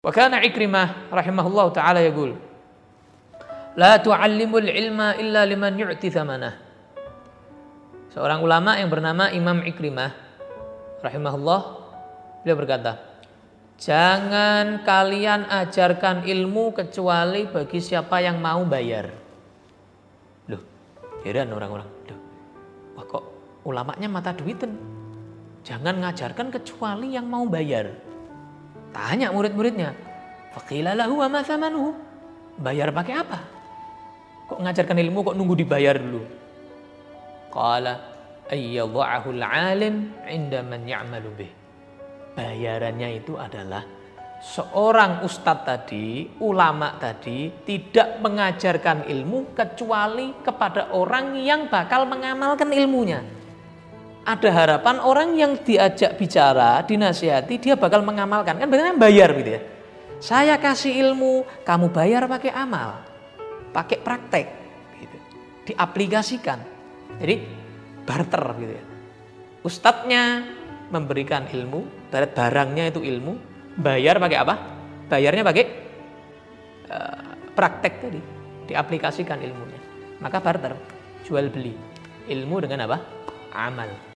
Wa kana Ikrimah rahimahullah taala yaqul La tu'allimul ilma illa liman yu'ti thamanah. Seorang ulama yang bernama Imam Ikrimah rahimahullah beliau berkata, "Jangan kalian ajarkan ilmu kecuali bagi siapa yang mau bayar." Loh, heran orang-orang. Loh, wah kok ulamanya mata duiten? Jangan ngajarkan kecuali yang mau bayar. Tanya murid-muridnya. Faqila lahu wa mathamanuhu. Bayar pakai apa? Kok ngajarkan ilmu kok nunggu dibayar dulu? Qala ayyadha'ahu al-alim 'inda man ya'malu bih. Bayarannya itu adalah seorang ustadz tadi, ulama tadi tidak mengajarkan ilmu kecuali kepada orang yang bakal mengamalkan ilmunya ada harapan orang yang diajak bicara, dinasihati, dia bakal mengamalkan. Kan berarti bayar gitu ya. Saya kasih ilmu, kamu bayar pakai amal, pakai praktek, gitu. diaplikasikan. Jadi barter gitu ya. Ustadznya memberikan ilmu, barangnya itu ilmu, bayar pakai apa? Bayarnya pakai uh, praktek tadi, diaplikasikan ilmunya. Maka barter, jual beli ilmu dengan apa? Amal.